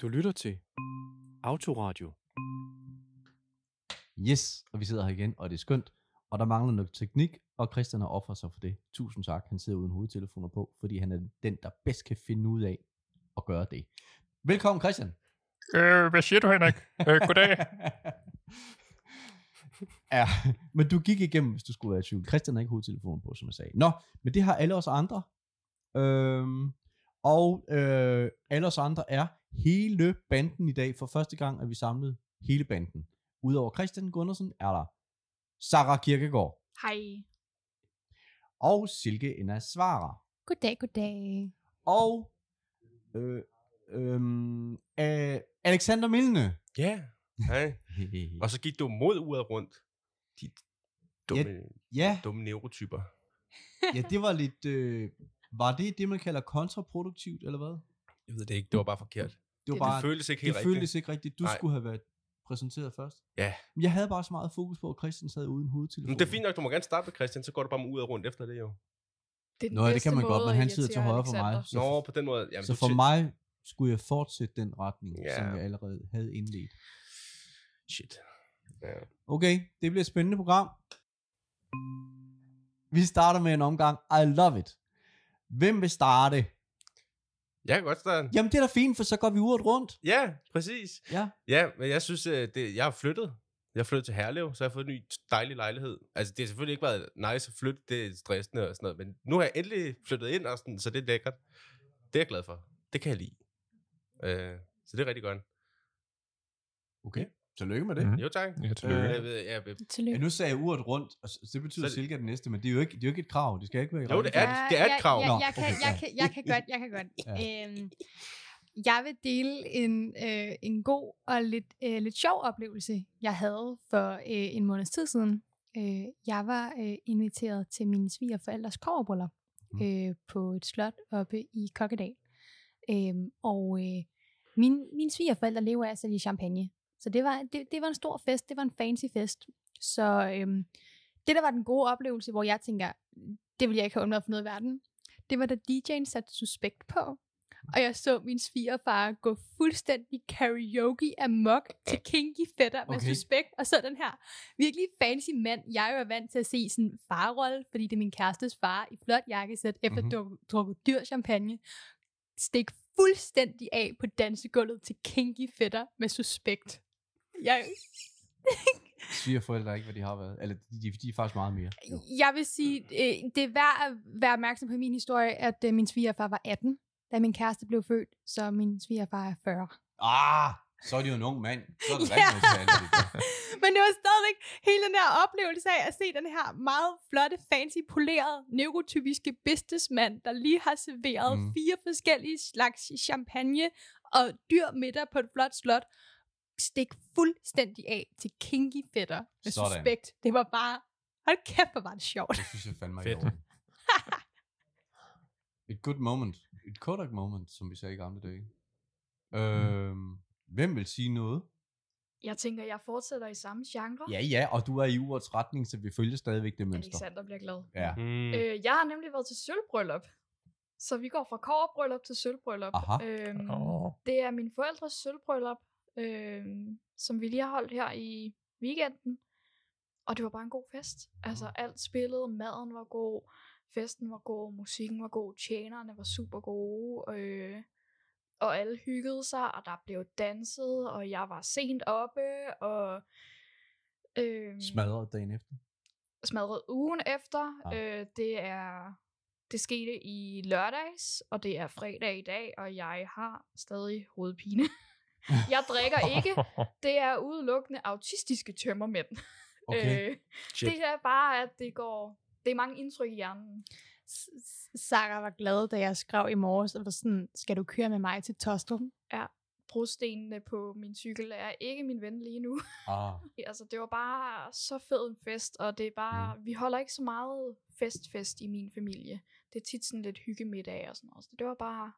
Du lytter til Autoradio. Yes, og vi sidder her igen, og det er skønt. Og der mangler noget teknik, og Christian har offret sig for det. Tusind tak. Han sidder uden hovedtelefoner på, fordi han er den, der bedst kan finde ud af at gøre det. Velkommen, Christian. Øh, hvad siger du, Henrik? Øh, goddag. ja, men du gik igennem, hvis du skulle være i tvivl. Christian har ikke hovedtelefonen på, som jeg sagde. Nå, men det har alle os andre. Øhm, og øh, alle os andre er hele banden i dag. For første gang er vi samlet hele banden. Udover Christian Gundersen er der Sarah Kirkegaard Hej. og Silke Ena Svara. Goddag, goddag. Og øh, øh, øh, Alexander Milne. Ja, hej. Og så gik du mod uret rundt. De dumme, ja, dumme neurotyper. ja, det var lidt... Øh, var det det, man kalder kontraproduktivt, eller hvad? Jeg ved det ikke, det var bare forkert. Det var Det- bare, Det føltes ikke det helt rigtigt. føltes ikke rigtigt. Du Nej. skulle have været præsenteret først. Ja. Men jeg havde bare så meget fokus på, at Christian sad uden hovedtelefon. Men det er fint nok, du må gerne starte med Christian, så går du bare med uret rundt efter det jo. Det er den Nå, ja, det kan man godt, men han sidder til højre for mig. Så- Nå, på den måde. Jamen, Så for mig skulle jeg fortsætte den retning, Ja. som jeg allerede havde indledt. Shit. Ja. Okay, det bliver et spændende program. Vi starter med en omgang. I love it. Hvem vil starte? Jeg kan godt starte. Jamen, det er da fint, for så går vi uret rundt. Ja, præcis. Ja. Ja, men jeg synes, øh, det, jeg har flyttet. Jeg har flyttet til Herlev, så jeg har fået en ny dejlig lejlighed. Altså, det har selvfølgelig ikke været nice at flytte, det er stressende og sådan noget, men nu har jeg endelig flyttet ind, og sådan, så det er lækkert. Det er jeg glad for. Det kan jeg lide. Øh, så det er rigtig godt. Okay, tillykke med det. Mhm. Jo, tak. Ja, tillykke. Øh, jeg ved, jeg, jeg, Tillykke. Ja, nu sagde jeg uret rundt, og så- det betyder Så- Silke er den næste, men det er jo ikke, det er jo ikke et krav. Det skal ikke være i Jo, det er- det er et krav. Jeg, Nå, jeg, jeg, kan, jeg, ja. kan, jeg kan godt, jeg kan godt. Ja. øhm, jeg vil dele en, øh, en god og lidt, øh, lidt sjov oplevelse, jeg havde for øh, en måneds tid siden. Øh, jeg var øh, inviteret til mine svigerforældres kårbryllup Mm. øh, på et slot oppe i Kokkedal. Øhm, og øh, mine, mine svigerforældre lever af at sælge champagne. Så det var, det, det var en stor fest. Det var en fancy fest. Så øhm, det, der var den gode oplevelse, hvor jeg tænker, det vil jeg ikke have undværet for noget i verden, det var da DJ'en satte suspekt på. Og jeg så min svigerfar gå fuldstændig karaoke amok til Kinky Fætter med Okay. suspekt. Og så den her virkelig fancy mand, jeg er jo vant til at se sådan farrolle, fordi det er min kærestes far i flot jakkesæt, efter Mhm. mm-hmm. drukket dyr champagne. Stik fuldstændig af på dansegulvet til Kinky Fætter med suspekt. Jeg, Svigerforældre er ikke, hvad de har været. Eller de, de, er faktisk meget mere. Jo. jeg vil sige, øh, det er værd at være opmærksom på min historie, at øh, min svigerfar var 18, da min kæreste blev født, så min svigerfar er 40. Ah, så er de jo en ung mand. Så er det Ja. rigtig noget det. Men det var stadigvæk hele den her oplevelse af at se den her meget flotte, fancy, polerede, neurotypiske businessmand, der lige har serveret mm. fire forskellige slags champagne og dyr middag på et flot slot, stik fuldstændig af til kinky fætter med Sådan. suspekt. Det var bare, hold kæft, hvor var det sjovt. Det synes jeg fandme Fedt. orden. Et good moment. Et Kodak moment, som vi sagde i gamle dage. Øhm, hvem vil sige noget? Jeg tænker, jeg fortsætter i samme genre. Ja, ja, og du er i urets retning, så vi følger stadigvæk det mønster. Alexander bliver glad. Ja. Mm. Øh, jeg har nemlig været til sølvbryllup. Så vi går fra kårbryllup til sølvbryllup. Aha. Øhm, Åh. Det er min forældres sølvbryllup, øhm, som vi lige har holdt her i weekenden. Og det var bare en god fest. Altså alt spillede, maden var god, festen var god, musikken var god, tjenerne var super gode. Øh, og alle hyggede sig, og der blev danset, og jeg var sent oppe, og... Øh, Smadret dagen efter. smadret ugen efter. Ah. Øh, det er det skete i lørdags, og det er fredag i dag, og jeg har stadig hovedpine. jeg drikker ikke. Det er udelukkende autistiske tømmermænd. Okay. Øh, Shit. det er bare, at det går... Det er mange indtryk i hjernen. S- S- Sarah var glad, da jeg skrev i morges, og var sådan, skal du køre med mig til Tostrup? Brostenene på min cykel er ikke min ven lige nu. Ah, altså, det var bare så fed en fest, og det er bare... Mm. Vi holder ikke så meget fest-fest i min familie. Det er tit sådan lidt hyggemiddag og sådan noget. Så det var bare...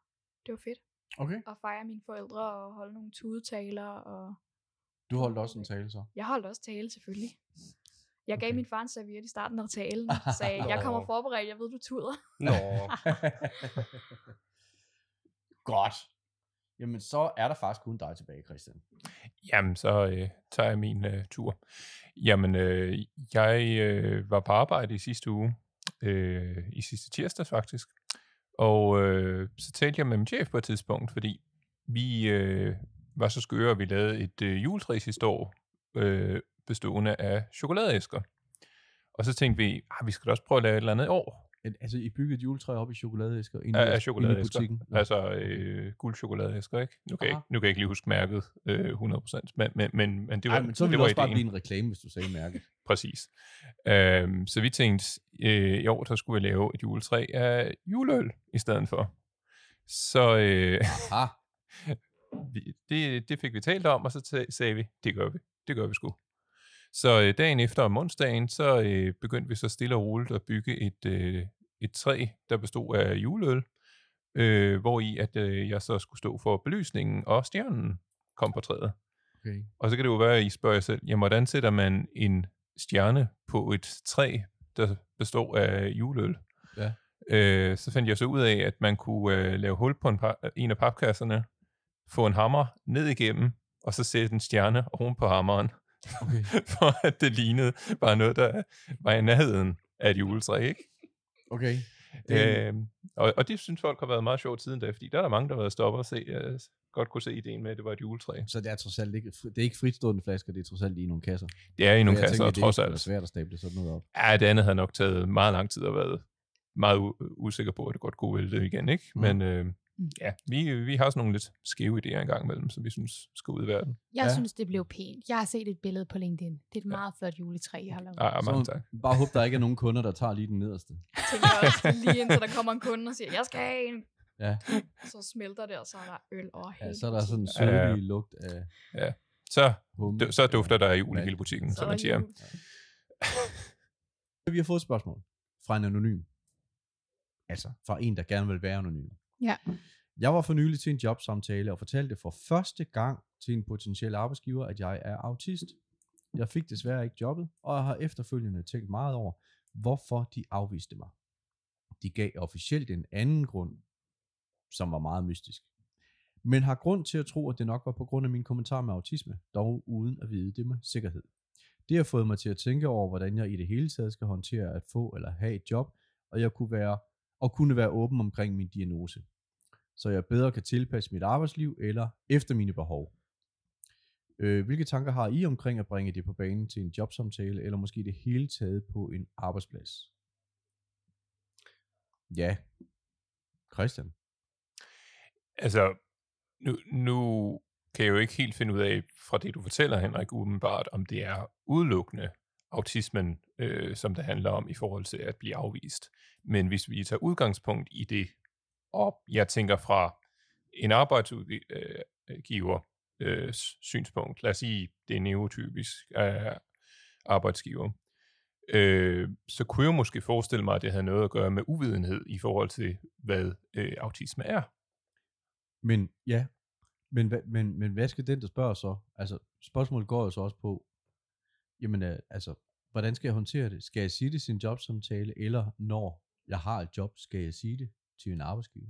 Det var fedt okay. at fejre mine forældre og holde nogle tudetaler. Og Du holdt også en tale så. jeg holdt også tale, selvfølgelig. Jeg gav Okay. min far en serviet i starten af talen. Sagde, jeg kommer forberedt, jeg ved, du tuder. Nå. Godt. jamen så er der faktisk kun dig tilbage, Christian. Jamen, så øh, tager jeg min øh, tur. Jamen, øh, jeg øh, var på arbejde i sidste uge, øh, i sidste tirsdag faktisk, og øh, så talte jeg med min chef på et tidspunkt, fordi vi øh, var så skøre, at vi lavede et øh, juletræ sidste år, øh, bestående af chokoladeæsker. Og så tænkte vi, ah, vi skal da også prøve at lave et eller andet i år, Al- Altså, I byggede et juletræ op i chokoladeæsker inde, af, i- af inde i chokoladeæsker. butikken. Nå. Altså øh, guldchokoladeæsker, ikke? Nu kan, jeg, nu kan jeg ikke lige huske mærket øh, 100%, men, men, men, men det var, Ej, men så det ville var det også bare ideen. blive en reklame, hvis du sagde mærket. Præcis. Øhm, så vi tænkte, øh, i år så skulle vi lave et juletræ af juleøl i stedet for. Så øh, vi, det, det fik vi talt om, og så sagde vi, det gør vi. Det gør vi sgu. Så øh, dagen efter om onsdagen, så øh, begyndte vi så stille og roligt at bygge et, øh, et træ, der bestod af juleøl, øh, hvor i at øh, jeg så skulle stå for belysningen, og stjernen kom på træet. okay. Og så kan det jo være, at I spørger jer selv, jamen hvordan sætter man en stjerne på et træ, der består af juleøl? Ja. Øh, så fandt jeg så ud af, at man kunne øh, lave hul på en, pa- en af papkasserne, få en hammer ned igennem, og så sætte en stjerne oven på hammeren, Okay. for at det lignede bare noget, der var i nærheden af et juletræ, ikke? Okay. Det, Øh, og, og det synes folk har været meget sjovt siden da, fordi der er der mange, der har været stoppet og se, øh, godt kunne se ideen med, at det var et juletræ. så det er trods alt ikke, det er ikke fritstående flasker, det er trods alt i nogle kasser. Det er i nogle kasser, tænker, og trods det er alt. svært at stable sådan noget op. Ja, det andet havde nok taget meget lang tid og været meget u- usikker på, at det godt kunne vælte igen, ikke? Mm. Men øh, ja, vi, vi har sådan nogle lidt skæve idéer engang imellem, som vi synes skal ud i verden. Jeg Ja. synes, det blev pænt. Jeg har set et billede på LinkedIn. Det er et meget flot juletræ, jeg har lavet. Ah, mange Så tak. bare håb, der ikke er nogen kunder, der tager lige den nederste. Jeg tænker også lige indtil der kommer en kunde og siger, jeg skal have en. Ja. Så smelter det, og så er der øl over hele Ja, så er der sådan en butikken. Ja. sødlig lugt af Så, humle. d- så dufter der jul i hele butikken, Så som man siger. Vi har fået et spørgsmål fra en anonym. Altså, fra en, der gerne vil være anonym. Ja. Jeg var for nylig til en jobsamtale og fortalte for første gang til en potentiel arbejdsgiver, at jeg er autist. Jeg fik desværre ikke jobbet, og jeg har efterfølgende tænkt meget over, hvorfor de afviste mig. De gav officielt en anden grund, som var meget mystisk. Men har grund til at tro, at det nok var på grund af min kommentar med autisme, dog uden at vide det med sikkerhed. Det har fået mig til at tænke over, hvordan jeg i det hele taget skal håndtere at få eller have et job, og jeg kunne være, og kunne være åben omkring min diagnose, så jeg bedre kan tilpasse mit arbejdsliv eller efter mine behov. Øh, hvilke tanker har I omkring at bringe det på banen til en jobsamtale, eller måske det hele taget på en arbejdsplads? Ja. Christian. Altså, nu, nu kan jeg jo ikke helt finde ud af, fra det du fortæller, Henrik, umiddelbart, om det er udelukkende autismen, øh, som det handler om i forhold til at blive afvist. Men hvis vi tager udgangspunkt i det, og jeg tænker fra en arbejdsgiver øh, øh synspunkt, lad os sige, det er neotypisk øh, arbejdsgiver, øh, så kunne jeg måske forestille mig, at det havde noget at gøre med uvidenhed i forhold til, hvad øh, autisme er. Men ja, men, men, men hvad skal den, der spørger så? Altså, spørgsmålet går jo så også på, jamen øh, altså, hvordan skal jeg håndtere det? Skal jeg sige det til en jobsamtale, eller når jeg har et job, skal jeg sige det til en arbejdsgiver?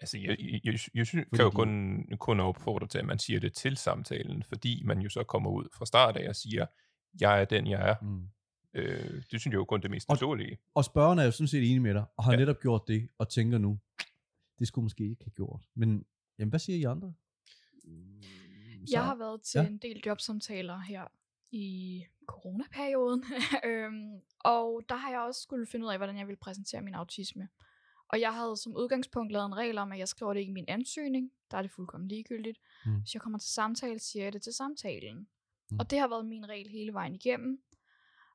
Altså, jeg, jeg, jeg, jeg synes, Fordi kan jo kun, kun opfordre til, at man siger det til samtalen, fordi man jo så kommer ud fra start af og siger, jeg er den, jeg er. Mm. Øh, det synes jeg jo kun er det mest Og- naturlige. Og spørgeren er jo sådan set enig med dig, og har Ja. netop gjort det, og tænker nu, det skulle måske ikke have gjort. Men, jamen, hvad siger I andre? Mm, Jeg så- har været til ja. en del jobsamtaler her i coronaperioden, øhm, og der har jeg også skulle finde ud af, hvordan jeg vil præsentere min autisme. Og jeg havde som udgangspunkt lavet en regel om, at jeg skriver det ikke i min ansøgning. Der er det fuldkommen ligegyldigt. Mm. Hvis jeg kommer til samtale, siger jeg det til samtalen. Mm. Og det har været min regel hele vejen igennem.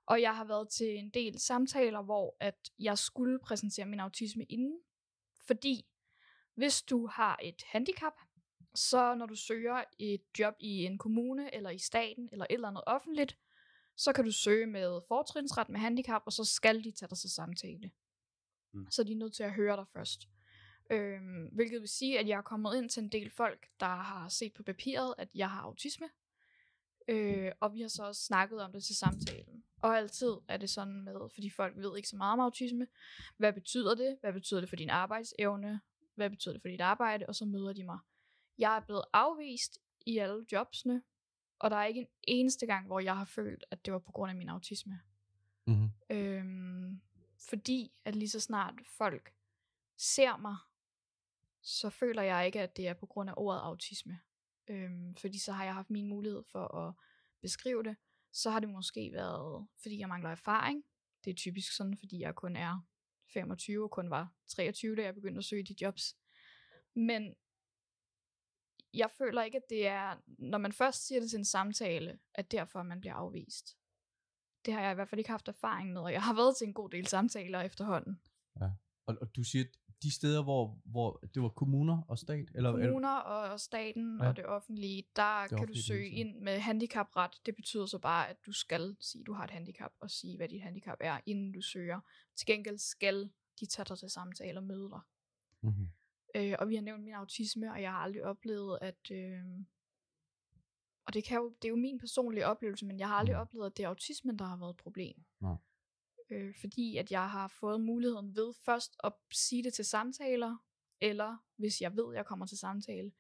Og jeg har været til en del samtaler, hvor at jeg skulle præsentere min autisme inden. Fordi hvis du har et handicap, så når du søger et job i en kommune, eller i staten, eller et eller andet offentligt, så kan du søge med fortrinsret med handicap, og så skal de tage dig til samtale. Mm. Mm. Så de er nødt til at høre dig først. Øhm, hvilket vil sige, at jeg er kommet ind til en del folk, der har set på papiret, at jeg har autisme. Øh, og vi har så også snakket om det til samtalen. Og altid er det sådan med, fordi folk ved ikke så meget om autisme. Hvad betyder det? Hvad betyder det for din arbejdsevne? Hvad betyder det for dit arbejde? Og så møder de mig Jeg er blevet afvist i alle jobsene, og der er ikke en eneste gang, hvor jeg har følt, at det var på grund af min autisme. Mm-hmm. Øhm, fordi at lige så snart folk ser mig, så føler jeg ikke, at det er på grund af ordet autisme. Øhm, fordi så har jeg haft min mulighed for at beskrive det. Så har det måske været, fordi jeg mangler erfaring. Det er typisk sådan, fordi jeg kun er 25 og kun var 23, da jeg begyndte at søge de jobs. Men jeg føler ikke, at det er, når man først siger det til en samtale, at derfor man bliver afvist. Det har jeg i hvert fald ikke haft erfaring med, og jeg har været til en god del samtaler efterhånden. Og, og du siger, de steder, hvor, hvor det var kommuner og stat? Eller, Kommuner og staten Ja. og det offentlige, der Det kan du offentlige, det søge ind med handicapret. Det betyder så bare, at du skal sige, at du har et handicap, og sige, hvad dit handicap er, inden du søger. Til gengæld skal de tage dig til samtale og møde dig. mm-hmm. Øh, og vi har nævnt min autisme, og jeg har aldrig oplevet, at... Øh, og det, kan jo, det er jo min personlige oplevelse, men jeg har aldrig Mm. oplevet, at det er autismen, der har været et problem. Nej. Øh, fordi at jeg har fået muligheden ved først at sige det til samtaler, eller hvis jeg ved, at jeg kommer til samtale,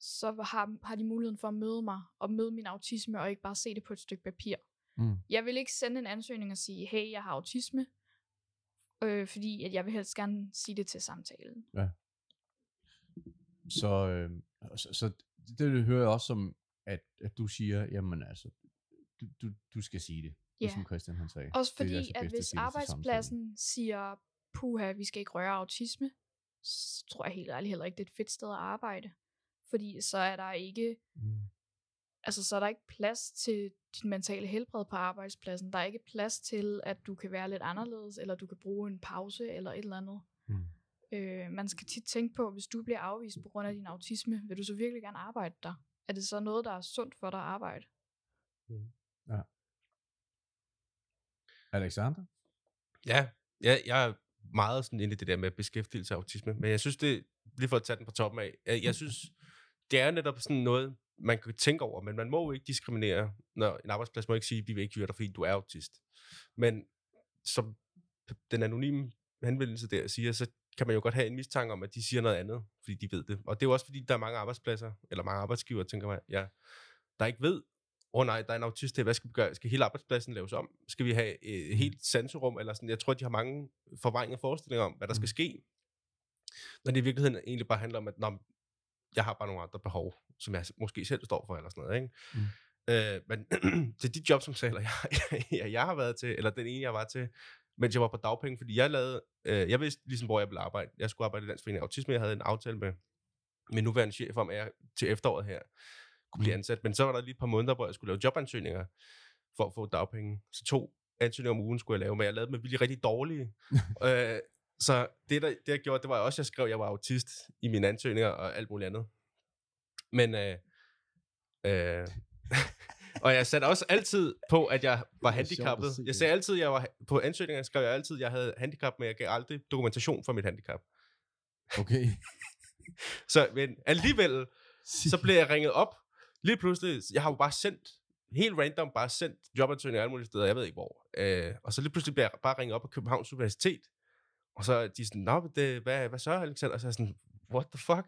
så har, har de muligheden for at møde mig, og møde min autisme, og ikke bare se det på et stykke papir. Mm. Jeg vil ikke sende en ansøgning og sige, hey, jeg har autisme, øh, fordi at jeg vil helst gerne sige det til samtalen. Så, øh, så, så det, det hører jeg også som, at, at du siger, jamen altså, du, du, du skal sige det, Ja. ligesom Christian han sagde. Også Det er fordi, altså at hvis til arbejdspladsen siger, puha, vi skal ikke røre autisme, så tror jeg helt ærligt heller ikke, det er et fedt sted at arbejde. Fordi så er der ikke, Mm. altså så er der ikke plads til dit mentale helbred på arbejdspladsen. Der er ikke plads til, at du kan være lidt anderledes, eller du kan bruge en pause, eller et eller andet. Mm. Øh, man skal tit tænke på, hvis du bliver afvist på grund af din autisme, vil du så virkelig gerne arbejde der? Er det så noget, der er sundt for dig at arbejde? Alexander? Ja, jeg, jeg er meget sådan inde i det der med beskæftigelse af autisme, men jeg synes det, lige for at tage den på toppen af, jeg, jeg synes, det er netop sådan noget, man kan tænke over, men man må jo ikke diskriminere, når en arbejdsplads må ikke sige, vi vil ikke hyre dig, fordi du er autist. Men som den anonyme henvendelse der siger, så kan man jo godt have en mistanke om, at de siger noget andet, fordi de ved det. Og det er jo også fordi, der er mange arbejdspladser, eller mange arbejdsgiver, tænker man, ja, der ikke ved, åh oh, nej, der er en autist her, hvad skal vi gøre? Skal hele arbejdspladsen laves om? Skal vi have et helt sanserum? Eller sådan? Jeg tror, de har mange forvejende forestillinger om, hvad der skal Mm. ske. Når det i virkeligheden egentlig bare handler om, at Nå, jeg har bare nogle andre behov, som jeg måske selv står for, eller sådan noget. Ikke? Mm. Øh, men til de jobsamtaler, jeg, jeg, jeg har været til, eller den ene, jeg var til, mens jeg var på dagpenge, fordi jeg lavede, øh, jeg vidste ligesom, hvor jeg ville arbejde. Jeg skulle arbejde i Landsforeningen af Autisme, jeg havde en aftale med min nuværende chef om, at jeg til efteråret her kunne blive ansat. Men så var der lige et par måneder, hvor jeg skulle lave jobansøgninger for at få dagpenge. Så to ansøgninger om ugen skulle jeg lave, men jeg lavede dem virkelig rigtig dårlige. øh, så det, der, det jeg gjorde, det var også, at jeg skrev, at jeg var autist i mine ansøgninger og alt muligt andet. Men øh, øh, og jeg satte også altid på, at jeg var er handicappet. Jeg sagde altid, at jeg var på ansøgninger, skrev jeg altid, at jeg havde handicap, men jeg gav aldrig dokumentation for mit handicap. Okay. Så men alligevel, så blev jeg ringet op. Lige pludselig, jeg har jo bare sendt, helt random, bare sendt jobansøgninger alle mulige steder, jeg ved ikke hvor. Øh, og så lige pludselig bliver jeg bare ringet op på Københavns Universitet. Og så er de sådan, Nå, det, hvad, hvad så, Alexander? Og så er jeg sådan, what the fuck?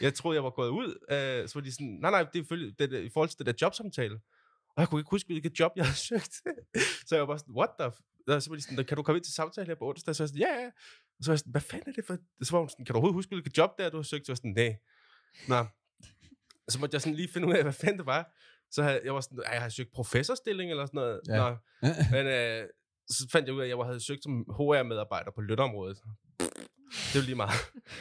Jeg troede, jeg var gået ud. Øh, så var de sådan, nej, nej, det er det, det, i forhold til det der jobsamtale. Og jeg kunne ikke huske, hvilket job jeg havde søgt. så jeg var bare sådan, what the f-? Og så var de sådan, kan du komme ind til samtale her på onsdag? Så jeg sådan, ja, ja. Og så var jeg sådan, hvad fanden er det for? Så var hun sådan, kan du overhovedet huske, hvilket job det er, du har søgt? Så var jeg sådan, nej. Nå. Så måtte jeg sådan lige finde ud af, hvad fanden det var. Så havde, jeg var sådan, "Ej, jeg har søgt professorstilling eller sådan noget. Ja. Nå. Men øh, så fandt jeg ud af, at jeg havde søgt som HR-medarbejder på lønområdet. Det var lige meget.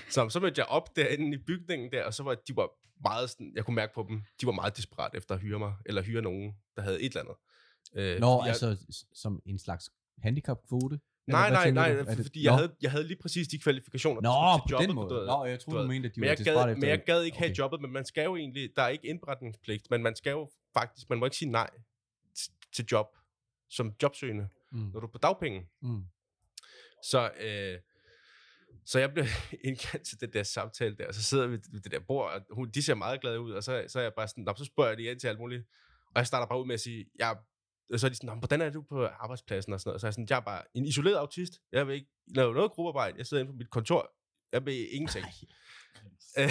Så, så mødte jeg op derinde i bygningen der, og så var de var meget sådan, jeg kunne mærke på dem, de var meget desperat efter at hyre mig, eller hyre nogen, der havde et eller andet. Øh, Nå, jeg- altså som en slags handicapkvote? Nej, nej, nej, det- fordi jeg Nå. havde, jeg havde lige præcis de kvalifikationer. Nå, der skulle på til den jobbet, måde. du. Nå, jeg troede, du du mente, at de men var jeg, gad, men jeg gad ikke okay. have jobbet, men man skal jo egentlig, der er ikke indberetningspligt, men man skal jo faktisk, man må ikke sige nej til job som jobsøgende, Mm. når du er på dagpenge. Mm. Så, øh, så jeg blev indkaldt til det der samtale der, og så sidder vi ved det der bord, og hun, de ser meget glade ud, og så, så er jeg bare sådan, "Nå, så spørger jeg de ind til alt muligt, og jeg starter bare ud med at sige, jeg, og så er de sådan, "Nå, men hvordan er du på arbejdspladsen? Og sådan noget, så er jeg sådan, jeg er bare en isoleret autist, jeg vil ikke lave noget gruppearbejde, jeg sidder inde på mit kontor, jeg vil ingenting.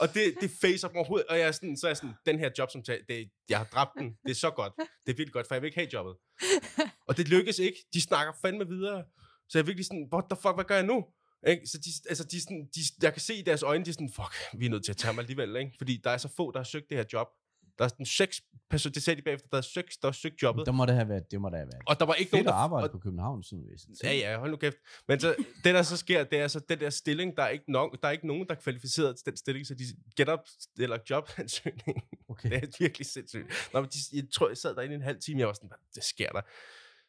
Og det, det facer mig overhovedet, og jeg er sådan, så er jeg sådan, den her job, som det, jeg har dræbt den, det er så godt, det er virkelig godt, for jeg vil ikke have jobbet. Og det lykkes ikke, de snakker fandme videre, så jeg er virkelig sådan, what the fuck, hvad gør jeg nu? Ikke? Så de, altså de, sådan, de, jeg kan se i deres øjne, de er sådan, fuck, vi er nødt til at tage mig alligevel, ikke? fordi der er så få, der har søgt det her job. Der er sådan seks personer, det sagde de bagefter, der er seks, der har søgt jobbet. Der må det have været, det må der have været. Og der var ikke Fedt nogen, der... arbejde og, på København Sundhedsvæsen. Ja, ja, hold nu kæft. Men så, det, der så sker, det er så den der stilling, der er ikke, nok, der er ikke nogen, der er kvalificeret til den stilling, så de get up eller jobansøgning. Okay. Det er virkelig sindssygt. Nå, men de, jeg tror, jeg sad derinde en halv time, jeg var sådan, hvad det sker der.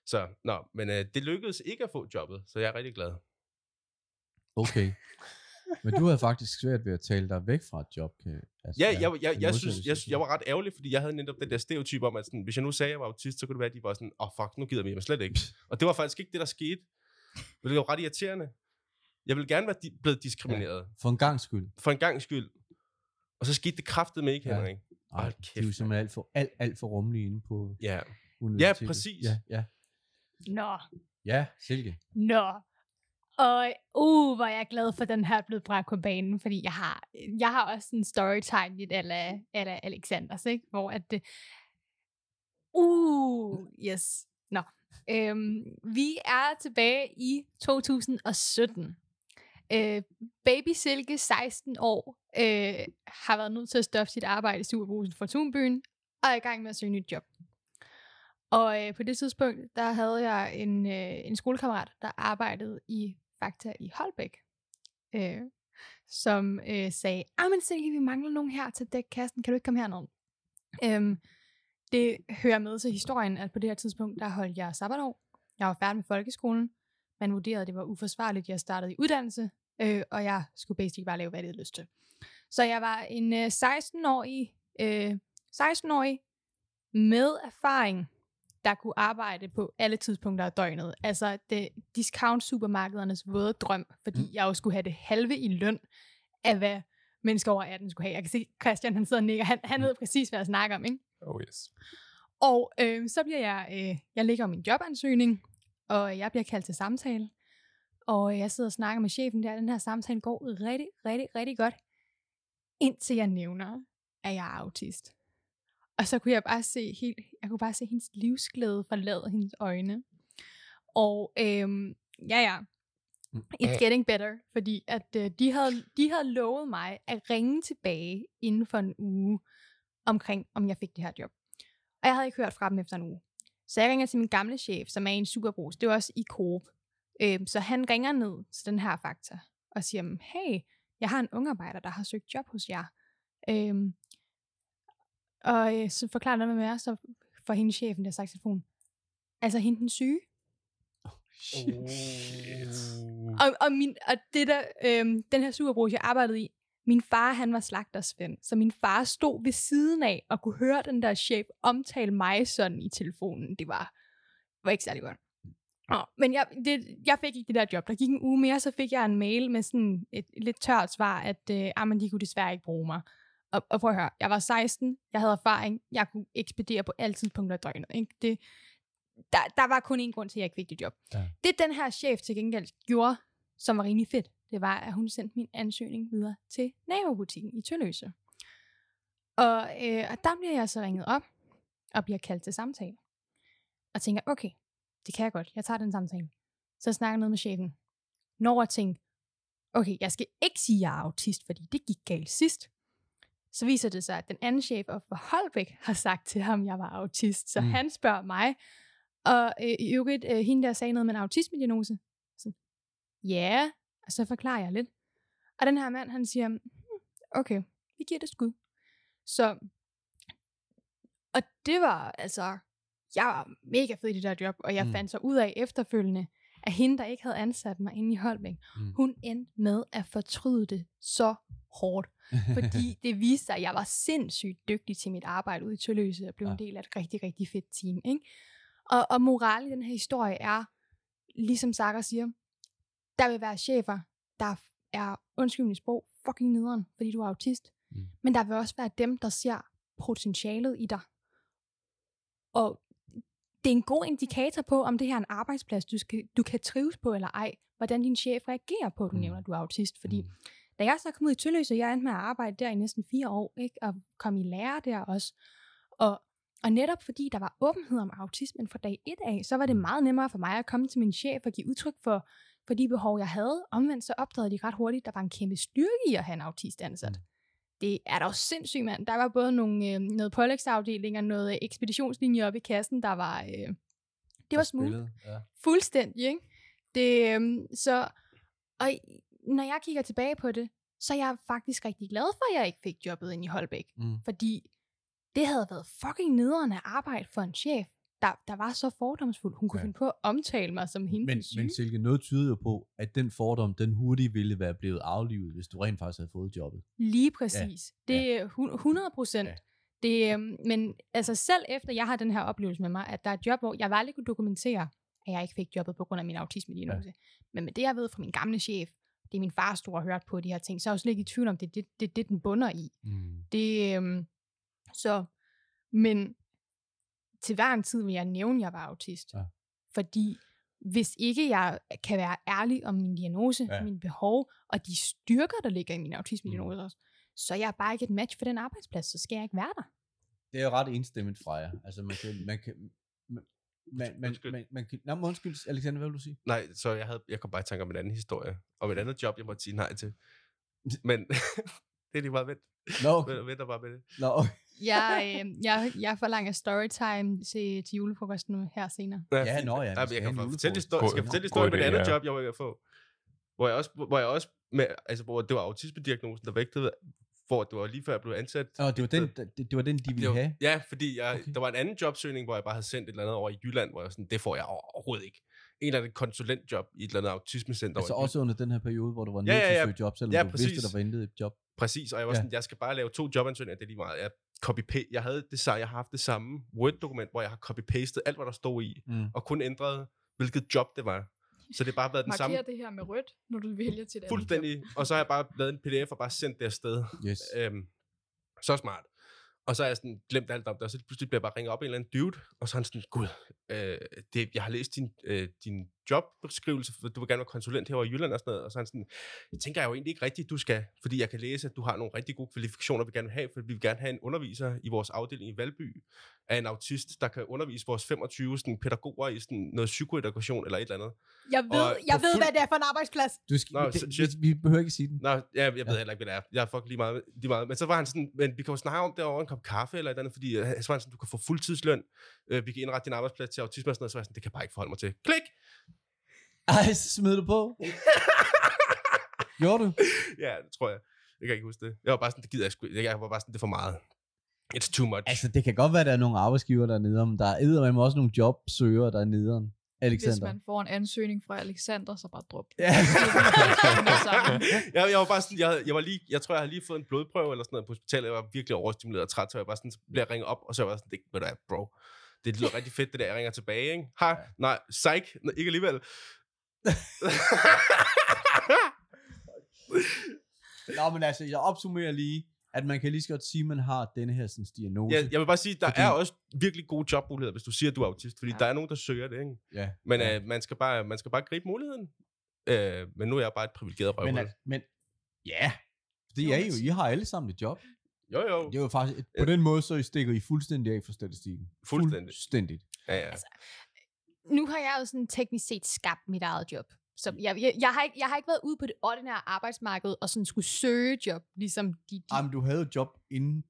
Så, nå, men øh, det lykkedes ikke at få jobbet, så jeg er rigtig glad. Okay. Men du havde faktisk svært ved at tale dig væk fra et job. Kan, altså, Ja, jeg, jeg, jeg, synes, jeg, jeg var ret ærgerlig, fordi jeg havde netop den der stereotyp om, at sådan, hvis jeg nu sagde, at jeg var autist, så kunne det være, at de var sådan, åh oh, fuck, nu gider vi mig slet ikke. Og det var faktisk ikke det, der skete. Men det var ret irriterende. Jeg ville gerne være di- blevet diskrimineret. Ja. For en gang skyld. For en gang skyld. Og så skete det kraftet med ikke, Ja. Henrik. Ej, Hold de er kæft, jo simpelthen alt for, alt, alt for rummelige inde på Ja. universitetet. præcis. Ja, ja. Nå, Ja, Silke. nå. Og uh, hvor er jeg glad for, at den her er blevet bragt på banen, fordi jeg har, jeg har også en storytime lidt ala, ala Alexanders, ikke? hvor at det... Uh, yes. Nå. Øhm, vi er tilbage i 2017. Øh, baby Silke, 16 år, øh, har været nødt til at stoppe sit arbejde i Superbrusen for Tunbyen, og er i gang med at søge nyt job. Og øh, på det tidspunkt, der havde jeg en, øh, en skolekammerat, der arbejdede i Fakta i Holbæk, øh, som øh, sagde, ah, men Silke, vi mangler nogen her til dækkassen, kan du ikke komme herned? Øhm, det hører med til historien, at på det her tidspunkt, der holdt jeg sabbatår. Jeg var færdig med folkeskolen. Man vurderede, at det var uforsvarligt, jeg startede i uddannelse, øh, og jeg skulle basically bare lave, hvad jeg havde lyst til. Så jeg var en øh, 16-årig, øh, 16-årig med erfaring, der kunne arbejde på alle tidspunkter af døgnet. Altså det discount-supermarkedernes våde drøm, fordi mm. jeg jo skulle have det halve i løn af, hvad mennesker over 18 skulle have. Jeg kan se, Christian han sidder og nikker. Han, han ved præcis, hvad jeg snakker om, ikke? Oh yes. Og øh, så bliver jeg, øh, jeg lægger min jobansøgning, og jeg bliver kaldt til samtale. Og jeg sidder og snakker med chefen der, den her samtale går rigtig, rigtig, rigtig godt. Indtil jeg nævner, at jeg er autist. Og så kunne jeg bare se helt, jeg kunne bare se hendes livsglæde forlade hendes øjne. Og øhm, ja, ja, it's getting better, fordi at øh, de, havde, de havde lovet mig at ringe tilbage inden for en uge omkring, om jeg fik det her job. Og jeg havde ikke hørt fra dem efter en uge. Så jeg ringer til min gamle chef, som er en superbrus. Det var også i Coop. Øhm, så han ringer ned til den her fakta og siger, hey, jeg har en ungarbejder, der har søgt job hos jer. Øhm, og øh, så forklarer han, hvad med er, så får hendes chefen der sagt i telefonen, altså hende den syge. Og, og, min, og det der, øhm, den her superbrug, jeg arbejdede i, min far, han var slagtersvend, så min far stod ved siden af og kunne høre den der chef omtale mig sådan i telefonen. Det var, var ikke særlig godt. Nå, men jeg, det, jeg fik ikke det der job. Der gik en uge mere, så fik jeg en mail med sådan et, et lidt tørt svar, at øh, ah, men de kunne desværre ikke bruge mig. Og, og prøv at høre, jeg var 16, jeg havde erfaring, jeg kunne ekspedere på alle tidspunkter af døgnet. Ikke? Det, der, der var kun én grund til, at jeg ikke fik det job. Ja. Det den her chef til gengæld gjorde, som var rigtig fedt, det var, at hun sendte min ansøgning videre til nabobutikken i Tølløse. Og, øh, og der bliver jeg så ringet op, og bliver kaldt til samtale. Og tænker, okay, det kan jeg godt, jeg tager den samtale. Så snakker jeg noget med chefen. Når jeg tænker, okay, jeg skal ikke sige, at jeg er autist, fordi det gik galt sidst. Så viser det sig, at den anden chef for Holbæk har sagt til ham, at jeg var autist. Så Mm. han spørger mig, og øh, i øvrigt, øh, hende der sagde noget med en autismediagnose. Sådan, ja, og så forklarer jeg lidt. Og den her mand, han siger, "Hmm, okay, vi giver det et skud. Så, og det var altså, jeg var mega fed i det der job, og jeg mm. fandt så ud af efterfølgende, at hende, der ikke havde ansat mig inde i Holbæk, Mm. hun endte med at fortryde det så hårdt. Fordi det viste sig, at jeg var sindssygt dygtig til mit arbejde ude i Tølløse, og blev ja. En del af et rigtig, rigtig fedt team. Ikke? Og, og moralen i den her historie er, ligesom Sarah siger, der vil være chefer, der er, undskyld mit sprog, fucking nederen, fordi du er autist. Mm. Men der vil også være dem, der ser potentialet i dig. Og det er en god indikator på, om det her er en arbejdsplads, du, skal, du kan trives på eller ej. Hvordan din chef reagerer på, at du Mm. mm. nævner, at du er autist. Fordi Mm. Da jeg så kom ud i Tølløse, jeg endte med at arbejde der i næsten fire år, ikke? og kom i lære der også. Og, og netop fordi der var åbenhed om autismen fra dag et af, så var det meget nemmere for mig at komme til min chef og give udtryk for, for de behov, jeg havde. Omvendt så opdagede de ret hurtigt, at der var en kæmpe styrke i at have en autist ansat. Mm. Det er da sindssygt, mand. Der var både nogle, øh, noget pålægsafdeling og noget ekspeditionslinje oppe i kassen, der var... Øh, det var. Spillet, Ja. Fuldstændig, ikke? Det, øhm, så, og når jeg kigger tilbage på det, så er jeg faktisk rigtig glad for, at jeg ikke fik jobbet ind i Holbæk. Mm. Fordi det havde været fucking nederen at arbejde for en chef, der, der var så fordomsfuld. Hun kunne Ja. finde på at omtale mig som hende Men, men Silke, noget tyder jo på, at den fordom, den hurtigt ville være blevet aflivet, hvis du rent faktisk havde fået jobbet. Lige præcis. Ja. Det er hu- 100 procent. Ja. Det, øhm, men altså selv efter jeg har den her oplevelse med mig, at der er et job, hvor jeg aldrig kunne dokumentere, at jeg ikke fik jobbet på grund af min autisme-diagnose. Ja. Men med det, jeg ved fra min gamle chef, det er min far store hørt på de her ting, så er jeg jo slet ikke i tvivl om, det er det, det, det, den bunder i. Mm. Det, øhm, så, men til hver en tid vil jeg nævne, at jeg var autist. Ja. Fordi hvis ikke jeg kan være ærlig om min diagnose, Ja. mine behov, og de styrker, der ligger i min autisme-diagnose også, så er jeg bare ikke et match for den arbejdsplads, så skal jeg ikke være der. Det er jo ret enstemmigt fra jer. Altså, man kan... Man kan man, man, man, Undskyld. man, man kan, men undskyld, Alexander, hvad vil du sige? Nej, så jeg, havde, jeg kom bare i tanke om en anden historie. Om et andet job, jeg måtte sige nej til. Men det er lige meget vent. Nå, okay. Vent, vent bare med det. Nå, okay. Jeg, øh, jeg, jeg forlanger storytime til, til julefrokosten nu her senere. Ja, fint. nå ja, Nej, jeg kan fortælle julefrokost. historie, skal fortælle god historie med det idé, andet ja. job, jeg var ved at få. Hvor jeg også, hvor jeg også med, altså, hvor det var autisme-diagnosen, der vægtede, hvor det var lige før jeg blev ansat. Nå, det var den, det, det var den de ville var, have. ja, fordi jeg, Okay. okay. der var en anden jobsøgning, hvor jeg bare havde sendt et eller andet over i Jylland, hvor jeg var sådan, det får jeg overhovedet ikke. En eller anden konsulentjob i et eller andet autismecenter. Altså også under den her periode, hvor du var Ja, nødt ja, til at ja. søge job, selvom Ja, du vidste, præcis. der var intet et job. Præcis, og jeg var Ja. sådan, jeg skal bare lave to jobansøgninger, det er lige meget. Jeg copy -paste. Jeg havde det, jeg har haft det samme Word-dokument, hvor jeg har copy-pastet alt, hvad der stod i, Mm. og kun ændret, hvilket job det var. Så det har bare været den Marker samme det her med rødt, når du vælger til det andet job. fuldstændig. Og så har jeg bare lavet en pdf og bare sendt det afsted. Yes. Øhm, så smart. Og så er jeg sådan glemt alt om det, og så pludselig bliver jeg bare ringet op af en eller anden dude, og så er han sådan, gud, øh, det, jeg har læst din, øh, din jobbeskrivelse, for du vil gerne være konsulent herovre i Jylland og sådan noget, og så han sådan, jeg tænker jeg jo egentlig ikke rigtigt, du skal, fordi jeg kan læse, at du har nogle rigtig gode kvalifikationer, vi gerne vil have, for vi vil gerne have en underviser i vores afdeling i Valby, af en autist, der kan undervise vores 25 sådan, pædagoger i sådan noget psykoedukation eller et eller andet. Jeg ved, Og jeg ved fuld- hvad det er for en arbejdsplads. Du skal, Nå, det, så- vi, shit. vi behøver ikke sige den. Nå, ja, jeg ved Ja. heller ikke, hvad det er. Jeg er fucking lige meget, lige meget. Men så var han sådan, men vi kan jo snakke om det over en kop kaffe eller et eller andet, fordi øh, så var han sådan, du kan få fuldtidsløn, øh, vi kan indrette din arbejdsplads til autisme og sådan noget, så var jeg sådan, det kan jeg bare ikke forholde mig til. Klik! Ej, så smed du på. Gjorde du? ja, det tror jeg. Jeg kan ikke huske det. Jeg var bare sådan, det gider jeg sgu ikke. Jeg var bare sådan, det er for meget. It's too much. Altså, det kan godt være, at der er nogle arbejdsgiver, der er nederen, men der er eddermame også nogle jobsøgere, der er nederen. Hvis Alexander. man får en ansøgning fra Alexander, så bare drop. Ja. jeg, jeg var bare sådan, jeg, jeg, var lige, jeg tror, jeg havde lige fået en blodprøve eller sådan noget på hospitalet. Jeg var virkelig overstimuleret og træt, så jeg var sådan, så blev jeg ringet op, og så var jeg sådan, det ved du bro. Det lyder rigtig fedt, det der, jeg ringer tilbage, ikke? Ha, nej, psych, ikke alligevel. Nå, men altså, jeg opsummerer lige, at man kan lige så godt sige, at man har denne her sådan, diagnose. Ja, jeg vil bare sige, der Fordi- er også virkelig gode jobmuligheder, hvis du siger, at du er autist, fordi Ja. der er nogen, der søger det, ikke? ja. Men ja. øh, man, skal bare, man skal bare gribe muligheden. Øh, men nu er jeg bare et privilegeret røvhul. men, at, men, ja, det Jo, er jo, I har alle sammen et job. jo, jo. Det er jo faktisk, på den måde, så I stikker I fuldstændig af for statistikken. Fuldstændig. Fuldstændigt. Ja, ja. Altså, Nu har jeg jo sådan teknisk set skabt mit eget job. Så jeg, jeg, jeg, har ikke, jeg har ikke været ude på det ordinære arbejdsmarked og sådan skulle søge job, ligesom de... de Jamen, du havde et job inden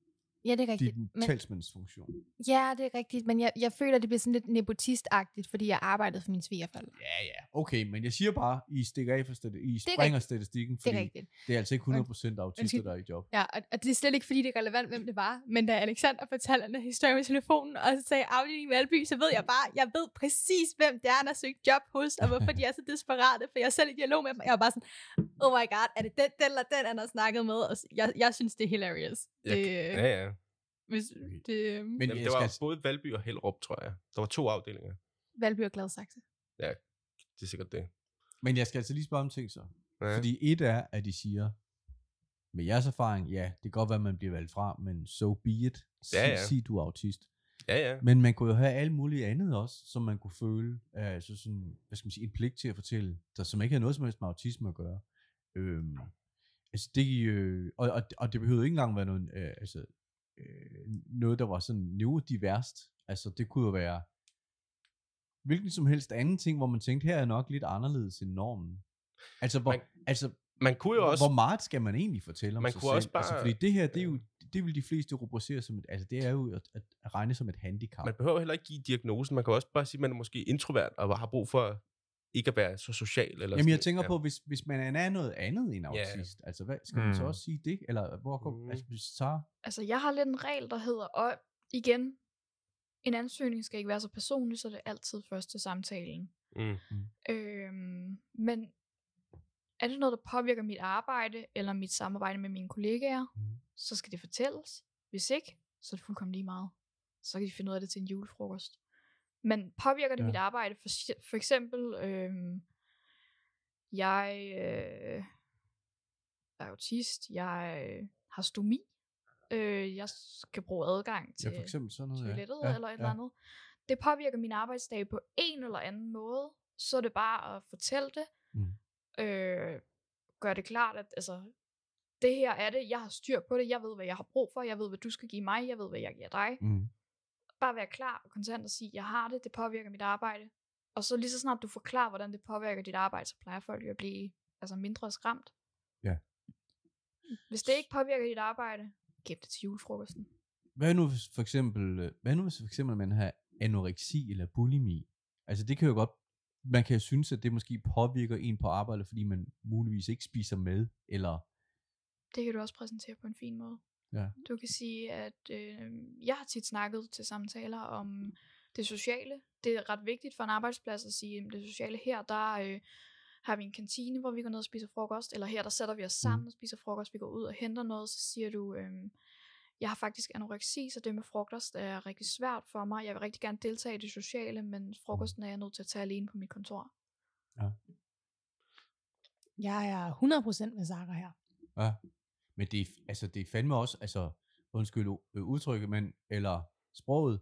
ja, det er rigtigt. din Men, talsmandsfunktion. ja, det er rigtigt, men jeg, jeg føler, det bliver sådan lidt nepotistagtigt, fordi jeg arbejdede for min svigerforældre. Ja, ja. Okay, men jeg siger bare, I stikker af for stati- I er springer rigtigt. statistikken, Det er fordi rigtigt. det er altså ikke 100% autister, der er i job. Ja, og, og det er slet ikke, fordi det er relevant, hvem det var. Men da Alexander fortalte den historie på telefonen, og så sagde afdeling i Valby, så ved jeg bare, jeg ved præcis, hvem det er, han har søgt job hos, og hvorfor de er så desperate, for jeg er selv i dialog med dem. Jeg var bare sådan, oh my god, er det den, den eller den, han har snakket med? Og jeg, jeg synes, det er hilarious. Jeg- Det, ja, ja. hvis, det, Men Jamen, det var skal, både Valby og Hellerup, tror jeg. Der var to afdelinger. Valby og Gladsaxe. Det er sikkert det. men jeg skal altså lige spørge om ting så. Ja. Fordi et er, at de siger, med jeres erfaring, ja, det kan godt være, at man bliver valgt fra, men so be it. Sig, Ja, ja. sig du er autist. Ja, ja. Men man kunne jo have alt muligt andet også, som man kunne føle, altså sådan, hvad skal man sige, en pligt til at fortælle, der som ikke har noget som helst med autisme at gøre. Øhm, Altså det, øh, og, og, og det behøvede ikke engang være noget, øh, altså, øh, noget, der var sådan neurodiverst. Altså det kunne jo være hvilken som helst anden ting, hvor man tænkte, her er nok lidt anderledes end normen. Altså, hvor, Man- altså Man kunne jo også... hvor meget skal man egentlig fortælle om Man sig kunne selv? også altså, bare- fordi det her, det er jo, det vil de fleste rubricere som et, altså det er jo at, at, at regne som et handicap. Man behøver heller ikke give diagnosen. Man kan også bare sige, at man er måske introvert og har brug for ikke at være så social. Eller Jamen jeg tænker Ja. på, hvis, hvis man er noget andet end autist, altså hvad, skal man så Mm. også sige det? Eller hvor går, Mm. altså hvis så, Altså, jeg har lidt en regel, der hedder, og igen, en ansøgning skal ikke være så personlig, så det er altid først til samtalen. Mm. Øhm, men er det noget, der påvirker mit arbejde, eller mit samarbejde med mine kollegaer, Mm. så skal det fortælles. Hvis ikke, så er det fuldkommen lige meget. Så kan de finde ud af det til en julefrokost. Men påvirker det Ja. ja. mit arbejde? For, for eksempel, øhm, jeg øh, er autist, jeg øh, har stomi, øh, jeg skal bruge adgang til ja for eksempel sådan noget. toilettet ja. eller et eller andet. Det påvirker min arbejdsdag på en eller anden måde, så er det bare at fortælle det. Mm. Øh, gør det klart, at altså, det her er det, jeg har styr på det, jeg ved, hvad jeg har brug for, jeg ved, hvad du skal give mig, jeg ved, hvad jeg giver dig. Mm. Bare være klar og kontant og sige, jeg har det, det påvirker mit arbejde. Og så lige så snart du forklarer, hvordan det påvirker dit arbejde, så plejer folk jo at blive altså, mindre skræmt. Ja. Hvis det ikke påvirker dit arbejde, gem det til julefrokosten. Hvad nu hvis for eksempel, øh, hvad nu hvis for eksempel man har anoreksi eller bulimi? Altså det kan jo godt, man kan jo synes, at det måske påvirker en på arbejdet, fordi man muligvis ikke spiser med, eller Det kan du også præsentere på en fin måde. Ja. Du kan sige, at øh, jeg har tit snakket til samtaler om det sociale. Det er ret vigtigt for en arbejdsplads at sige, at det sociale her, der øh, har vi en kantine, hvor vi går ned og spiser frokost, eller her, der sætter vi os sammen Mm. og spiser frokost, vi går ud og henter noget, så siger du, øh, jeg har faktisk anoreksi, så det med frokost er rigtig svært for mig. Jeg vil rigtig gerne deltage i det sociale, men frokosten er jeg nødt til at tage alene på mit kontor. Jeg er 100% med Sara her. Ja. Men det er, altså, det er fandme også, altså, undskyld øh, udtrykket, men, eller sproget,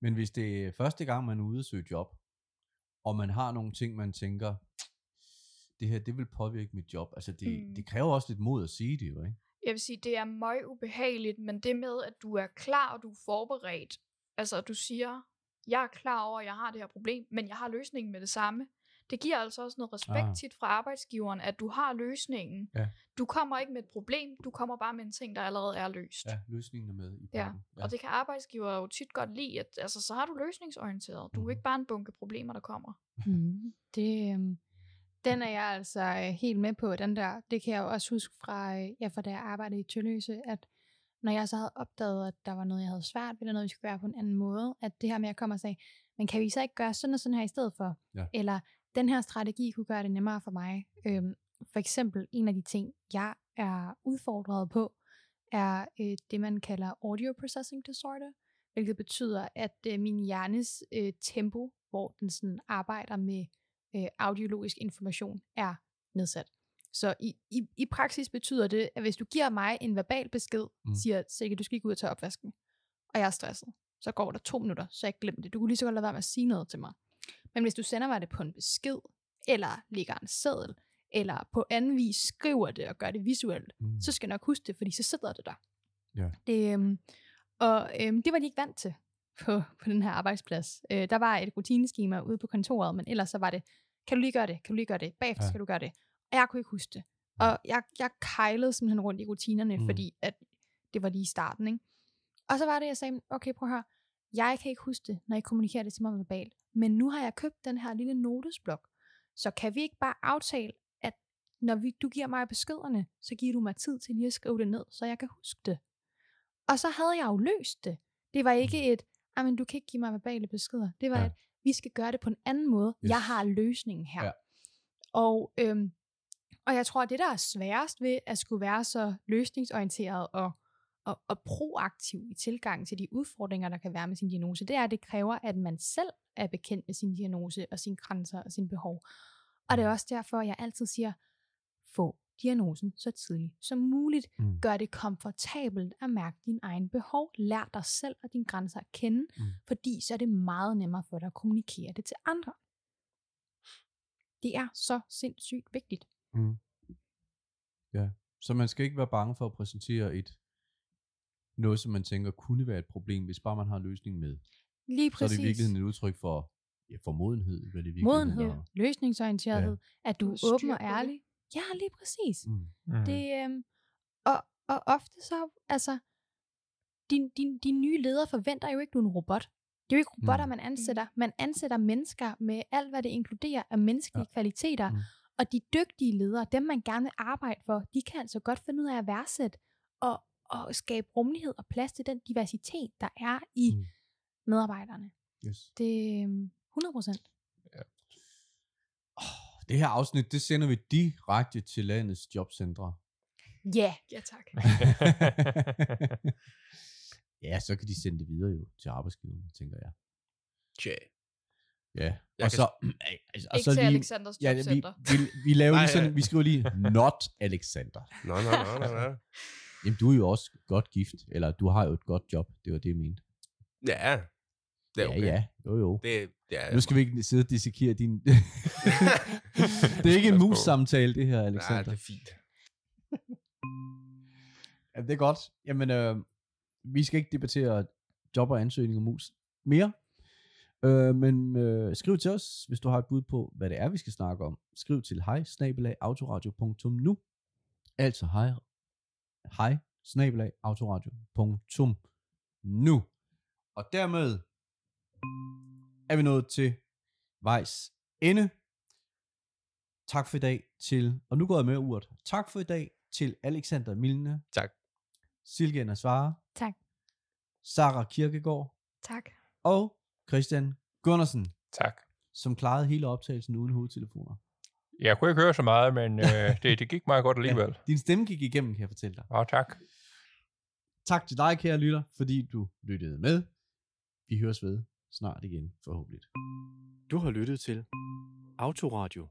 men hvis det er første gang, man er ude at søge job, og man har nogle ting, man tænker, det her, det vil påvirke mit job. Altså, det, mm. det kræver også lidt mod at sige det, jo, ikke? Jeg vil sige, det er meget ubehageligt, men det med, at du er klar, og du er forberedt. Altså, at du siger, jeg er klar over, at jeg har det her problem, men jeg har løsningen med det samme. Det giver altså også noget respekt Ah. tit fra arbejdsgiveren, at du har løsningen. Ja. Du kommer ikke med et problem, du kommer bare med en ting, der allerede er løst. Ja, løsningen er med i Ja, pakken. Og det kan arbejdsgiver jo tit godt lide, at altså, så har du løsningsorienteret. Du er Mhm. ikke bare en bunke problemer, der kommer. Mm. Det, øhm, den er jeg altså øh, helt med på, den der. Det kan jeg jo også huske fra, øh, ja, fra da jeg arbejdede i Tølløse, at når jeg så havde opdaget, at der var noget, jeg havde svært ved, eller noget, vi skulle gøre på en anden måde, at det her med at komme og sige, men kan vi så ikke gøre sådan og sådan her i stedet for? Ja. Eller den her strategi kunne gøre det nemmere for mig. Øhm, for eksempel en af de ting, jeg er udfordret på, er øh, det, man kalder audio processing disorder, hvilket betyder, at øh, min hjernes øh, tempo, hvor den sådan arbejder med øh, audiologisk information, er nedsat. Så i, i, i praksis betyder det, at hvis du giver mig en verbal besked, Mm. siger, Sikke, du skal ikke ud og tage opvasken, og jeg er stresset, så går der to minutter, så jeg glemmer det. Du kunne lige så godt lade være med at sige noget til mig. Men hvis du sender mig det på en besked, eller lægger en seddel, eller på anden vis skriver det og gør det visuelt, Mm. så skal jeg nok huske det, fordi så sidder det der. Ja. Det, øhm, og øhm, det var de ikke vant til på, på den her arbejdsplads. Øh, der var et rutineskema ude på kontoret, men ellers så var det, kan du lige gøre det, kan du lige gøre det, bagefter Ja. skal du gøre det. Og jeg kunne ikke huske det. Og jeg, jeg kejlede simpelthen rundt i rutinerne, mm. fordi at det var lige i starten. Ikke? Og så var det, jeg sagde, okay, prøv at høre, jeg kan ikke huske det, når I kommunikerer det til mig verbalt. Men nu har jeg købt den her lille notesblok. Så kan vi ikke bare aftale, at når vi, du giver mig beskederne, så giver du mig tid til lige at skrive det ned, så jeg kan huske det. Og så havde jeg jo løst det. Det var ikke et, men du kan ikke give mig verbale beskeder. Det var Ja. ja. et, vi skal gøre det på en anden måde. Yes. Jeg har løsningen her. Ja. Og, øhm, og jeg tror, at det, der er sværest ved at skulle være så løsningsorienteret og, og, og proaktiv i tilgang til de udfordringer, der kan være med sin diagnose, det er, at det kræver, at man selv er bekendt med sin diagnose og sine grænser og sine behov. Og det er også derfor, jeg altid siger, få diagnosen så tidligt som muligt. Mm. Gør det komfortabelt at mærke dine egne behov. Lær dig selv og dine grænser at kende, Mm. fordi så er det meget nemmere for dig at kommunikere det til andre. Det er så sindssygt vigtigt. Mm. Ja, Så man skal ikke være bange for at præsentere et noget, som man tænker kunne være et problem, hvis bare man har løsningen med. Lige Så er præcis. det i virkeligheden et udtryk for ja, formodenhed. Hvad det i virkeligheden Modenhed, er. løsningsorienterethed, ja. at du er åben og ærlig. Ja, lige præcis. Mm. Mm. Det, øhm, og, og ofte så, altså, din, din, din nye leder forventer jo ikke, du er en robot. Det er jo ikke robotter, Mm. man ansætter. Man ansætter mennesker med alt, hvad det inkluderer af menneskelige ja. kvaliteter. Mm. Og de dygtige ledere, dem man gerne vil arbejde for, de kan altså godt finde ud af at værdsætte og, og skabe rummelighed og plads til den diversitet, der er i Mm. medarbejderne. Yes. Det er øhm, 100 procent. Det her afsnit, det sender vi direkte til landets jobcentre. Ja. Ja, tak. ja, så kan de sende det videre jo til arbejdsgiveren, tænker jeg. Tja. Ja, Jeg og så, altså, og Ikke så til lige, Alexanders ja, vi, Jobcenter. vi, vi laver Nej, lige sådan, ja. vi skriver lige, not Alexander. Nå, nå, nå, nå. Jamen, du er jo også godt gift, eller du har jo et godt job, det var det, jeg mente. Ja, det er okay. Ja, ja, jo jo. Det, er, Nu skal vi ikke sidde og dissekere din... det er ikke en mus-samtale, det her, Nej, Alexander. det er fint. Ja, det er godt. Jamen, øh, vi skal ikke debattere job og ansøgning og mus mere. Øh, men øh, skriv til os, hvis du har et bud på, hvad det er, vi skal snakke om. Skriv til hej autoradio.nu Altså hej hej autoradio.nu Og dermed er vi nået til vejs ende. Tak for i dag til, og nu går jeg med urt. Tak for i dag til Alexander Milne, Tak. Silke Nasvare, Tak. Sara Kirkegaard Tak. og Christian Gundersen, tak. som klarede hele optagelsen uden hovedtelefoner. Jeg kunne ikke høre så meget, men øh, det, det gik meget godt alligevel. Ja. Din stemme gik igennem, kan jeg fortælle dig. Og tak. Tak til dig, kære lytter, fordi du lyttede med. Vi høres ved snart igen, forhåbentlig. Du har lyttet til Autoradio